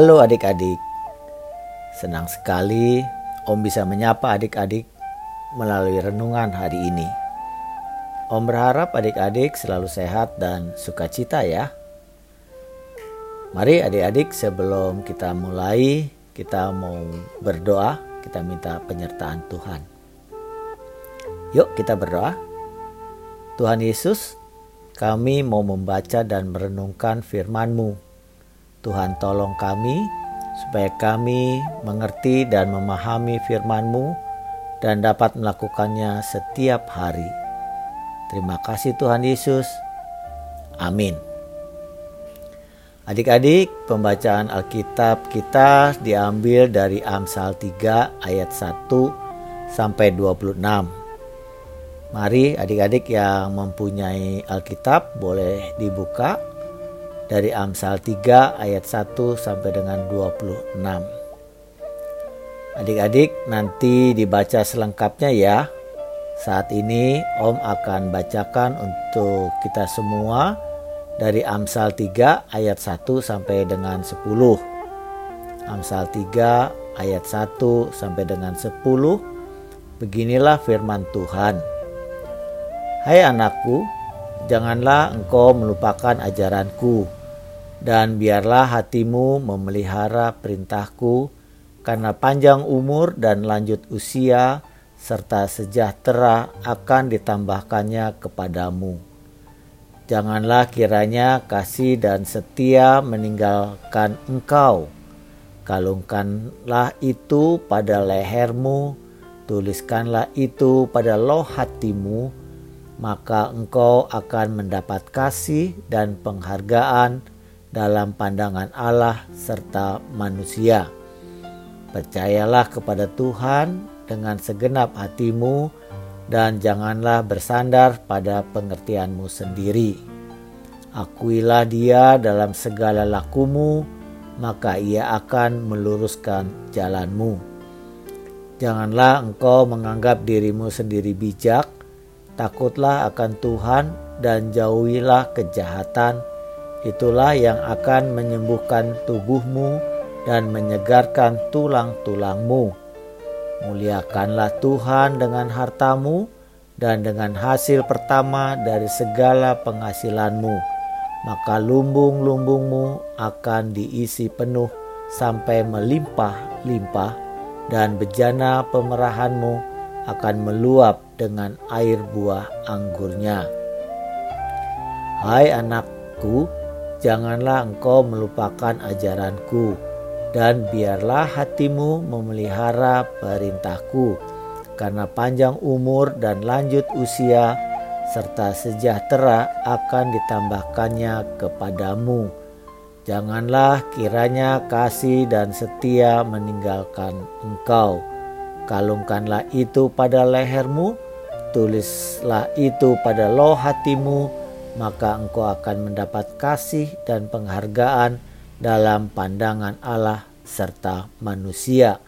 Halo adik-adik, senang sekali Om bisa menyapa adik-adik melalui renungan hari ini. Om berharap adik-adik selalu sehat dan sukacita ya. Mari adik-adik sebelum kita mulai, kita mau berdoa, kita minta penyertaan Tuhan. Yuk kita berdoa. Tuhan Yesus, kami mau membaca dan merenungkan firman-Mu Tuhan tolong kami supaya kami mengerti dan memahami firman-Mu dan dapat melakukannya setiap hari. Terima kasih Tuhan Yesus. Amin. Adik-adik, pembacaan Alkitab kita diambil dari Amsal 3 ayat 1 sampai 26. Mari adik-adik yang mempunyai Alkitab boleh dibuka dari Amsal 3 ayat 1 sampai dengan 26. Adik-adik nanti dibaca selengkapnya ya. Saat ini Om akan bacakan untuk kita semua dari Amsal 3 ayat 1 sampai dengan 10. Amsal 3 ayat 1 sampai dengan 10. Beginilah firman Tuhan. Hai anakku, janganlah engkau melupakan ajaranku dan biarlah hatimu memelihara perintahku, karena panjang umur dan lanjut usia serta sejahtera akan ditambahkannya kepadamu. Janganlah kiranya kasih dan setia meninggalkan engkau. Kalungkanlah itu pada lehermu, tuliskanlah itu pada loh hatimu, maka engkau akan mendapat kasih dan penghargaan dalam pandangan Allah serta manusia. Percayalah kepada Tuhan dengan segenap hatimu dan janganlah bersandar pada pengertianmu sendiri. Akuilah dia dalam segala lakumu, maka ia akan meluruskan jalanmu. Janganlah engkau menganggap dirimu sendiri bijak, takutlah akan Tuhan dan jauhilah kejahatan Itulah yang akan menyembuhkan tubuhmu dan menyegarkan tulang-tulangmu. Muliakanlah Tuhan dengan hartamu dan dengan hasil pertama dari segala penghasilanmu, maka lumbung-lumbungmu akan diisi penuh sampai melimpah-limpah, dan bejana pemerahanmu akan meluap dengan air buah anggurnya. Hai anakku, janganlah engkau melupakan ajaranku, dan biarlah hatimu memelihara perintahku, karena panjang umur dan lanjut usia serta sejahtera akan ditambahkannya kepadamu. Janganlah kiranya kasih dan setia meninggalkan engkau. Kalungkanlah itu pada lehermu, tulislah itu pada loh hatimu, maka engkau akan mendapat kasih dan penghargaan dalam pandangan Allah serta manusia.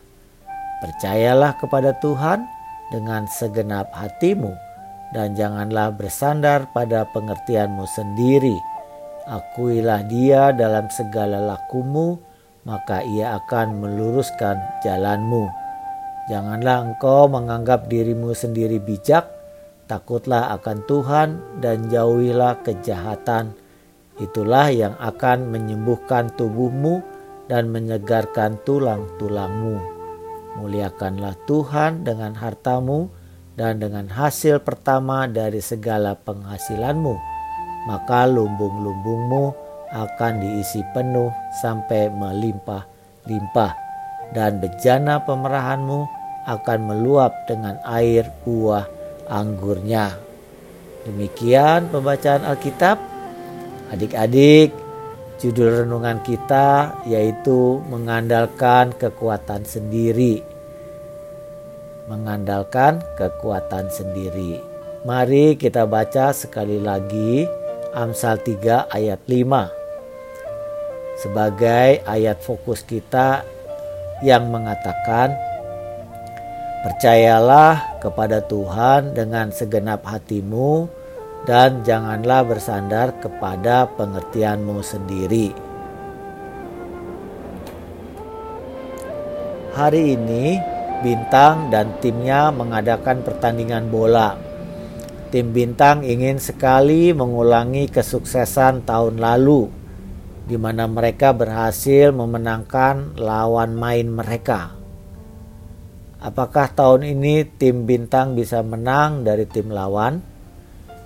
Percayalah kepada Tuhan dengan segenap hatimu dan janganlah bersandar pada pengertianmu sendiri. Akuilah dia dalam segala lakumu, maka ia akan meluruskan jalanmu. Janganlah engkau menganggap dirimu sendiri bijak, Takutlah akan Tuhan dan jauhilah kejahatan. Itulah yang akan menyembuhkan tubuhmu dan menyegarkan tulang-tulangmu. Muliakanlah Tuhan dengan hartamu dan dengan hasil pertama dari segala penghasilanmu, maka lumbung-lumbungmu akan diisi penuh sampai melimpah-limpah, dan bejana pemerahanmu akan meluap dengan air buah anggurnya. Demikian pembacaan Alkitab. Adik-adik, judul renungan kita yaitu mengandalkan kekuatan sendiri. Mengandalkan kekuatan sendiri. Mari kita baca sekali lagi Amsal 3 ayat 5. Sebagai ayat fokus kita yang mengatakan Percayalah kepada Tuhan dengan segenap hatimu dan janganlah bersandar kepada pengertianmu sendiri. Hari ini Bintang dan timnya mengadakan pertandingan bola. Tim Bintang ingin sekali mengulangi kesuksesan tahun lalu di mana mereka berhasil memenangkan lawan main mereka. Apakah tahun ini tim Bintang bisa menang dari tim lawan?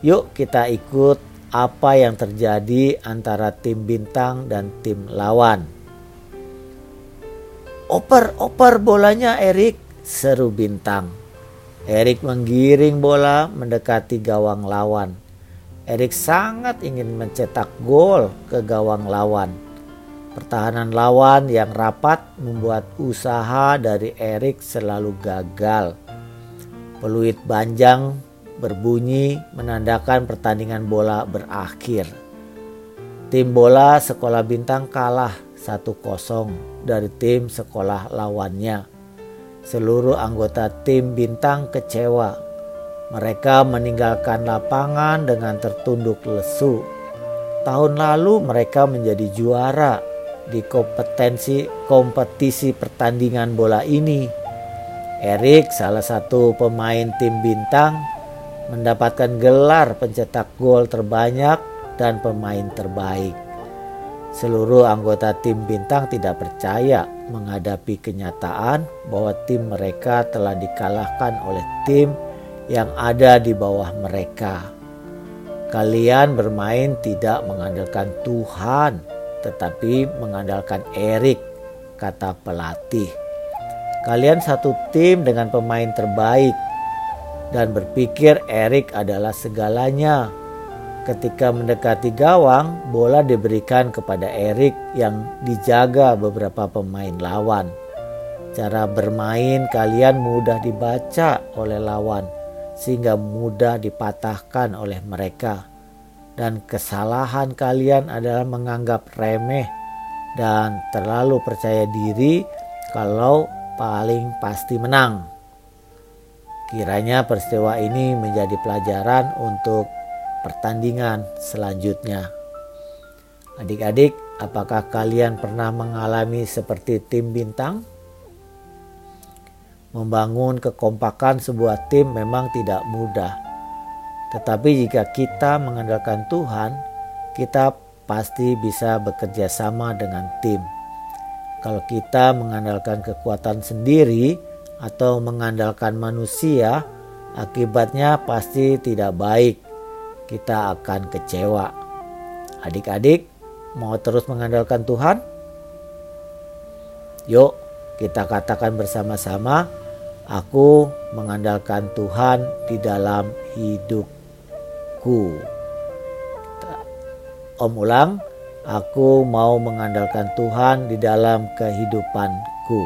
Yuk kita ikut apa yang terjadi antara tim bintang dan tim lawan. Oper, oper bolanya Erik, seru bintang. Erik menggiring bola mendekati gawang lawan. Erik sangat ingin mencetak gol ke gawang lawan. Pertahanan lawan yang rapat membuat usaha dari Erik selalu gagal. Peluit Banjang berbunyi menandakan pertandingan bola berakhir. Tim bola Sekolah Bintang kalah 1-0 dari tim sekolah lawannya. Seluruh anggota tim Bintang kecewa. Mereka meninggalkan lapangan dengan tertunduk lesu. Tahun lalu mereka menjadi juara di kompetensi kompetisi pertandingan bola ini. Erik, salah satu pemain tim Bintang, mendapatkan gelar pencetak gol terbanyak dan pemain terbaik. Seluruh anggota tim bintang tidak percaya menghadapi kenyataan bahwa tim mereka telah dikalahkan oleh tim yang ada di bawah mereka. Kalian bermain tidak mengandalkan Tuhan, tetapi mengandalkan Erik, kata pelatih. Kalian satu tim dengan pemain terbaik, dan berpikir Erik adalah segalanya. Ketika mendekati gawang, bola diberikan kepada Erik yang dijaga beberapa pemain lawan. Cara bermain kalian mudah dibaca oleh lawan sehingga mudah dipatahkan oleh mereka. Dan kesalahan kalian adalah menganggap remeh dan terlalu percaya diri kalau paling pasti menang. Kiranya peristiwa ini menjadi pelajaran untuk pertandingan selanjutnya. Adik-adik, apakah kalian pernah mengalami seperti tim bintang? Membangun kekompakan sebuah tim memang tidak mudah. Tetapi jika kita mengandalkan Tuhan, kita pasti bisa bekerja sama dengan tim. Kalau kita mengandalkan kekuatan sendiri, atau mengandalkan manusia, akibatnya pasti tidak baik. Kita akan kecewa. Adik-adik, mau terus mengandalkan Tuhan? Yuk, kita katakan bersama-sama, aku mengandalkan Tuhan di dalam hidupku. Om ulang, aku mau mengandalkan Tuhan di dalam kehidupanku.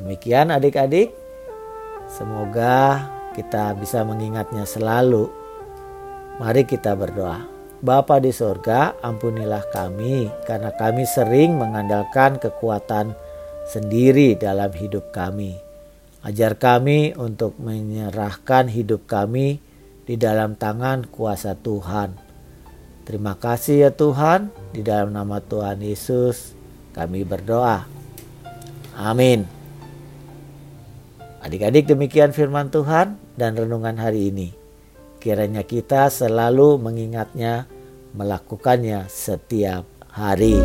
Demikian adik-adik. Semoga kita bisa mengingatnya selalu. Mari kita berdoa. Bapa di sorga, ampunilah kami karena kami sering mengandalkan kekuatan sendiri dalam hidup kami. Ajar kami untuk menyerahkan hidup kami di dalam tangan kuasa Tuhan. Terima kasih ya Tuhan, di dalam nama Tuhan Yesus kami berdoa. Amin. Adik-adik demikian firman Tuhan dan renungan hari ini. Kiranya kita selalu mengingatnya, melakukannya setiap hari.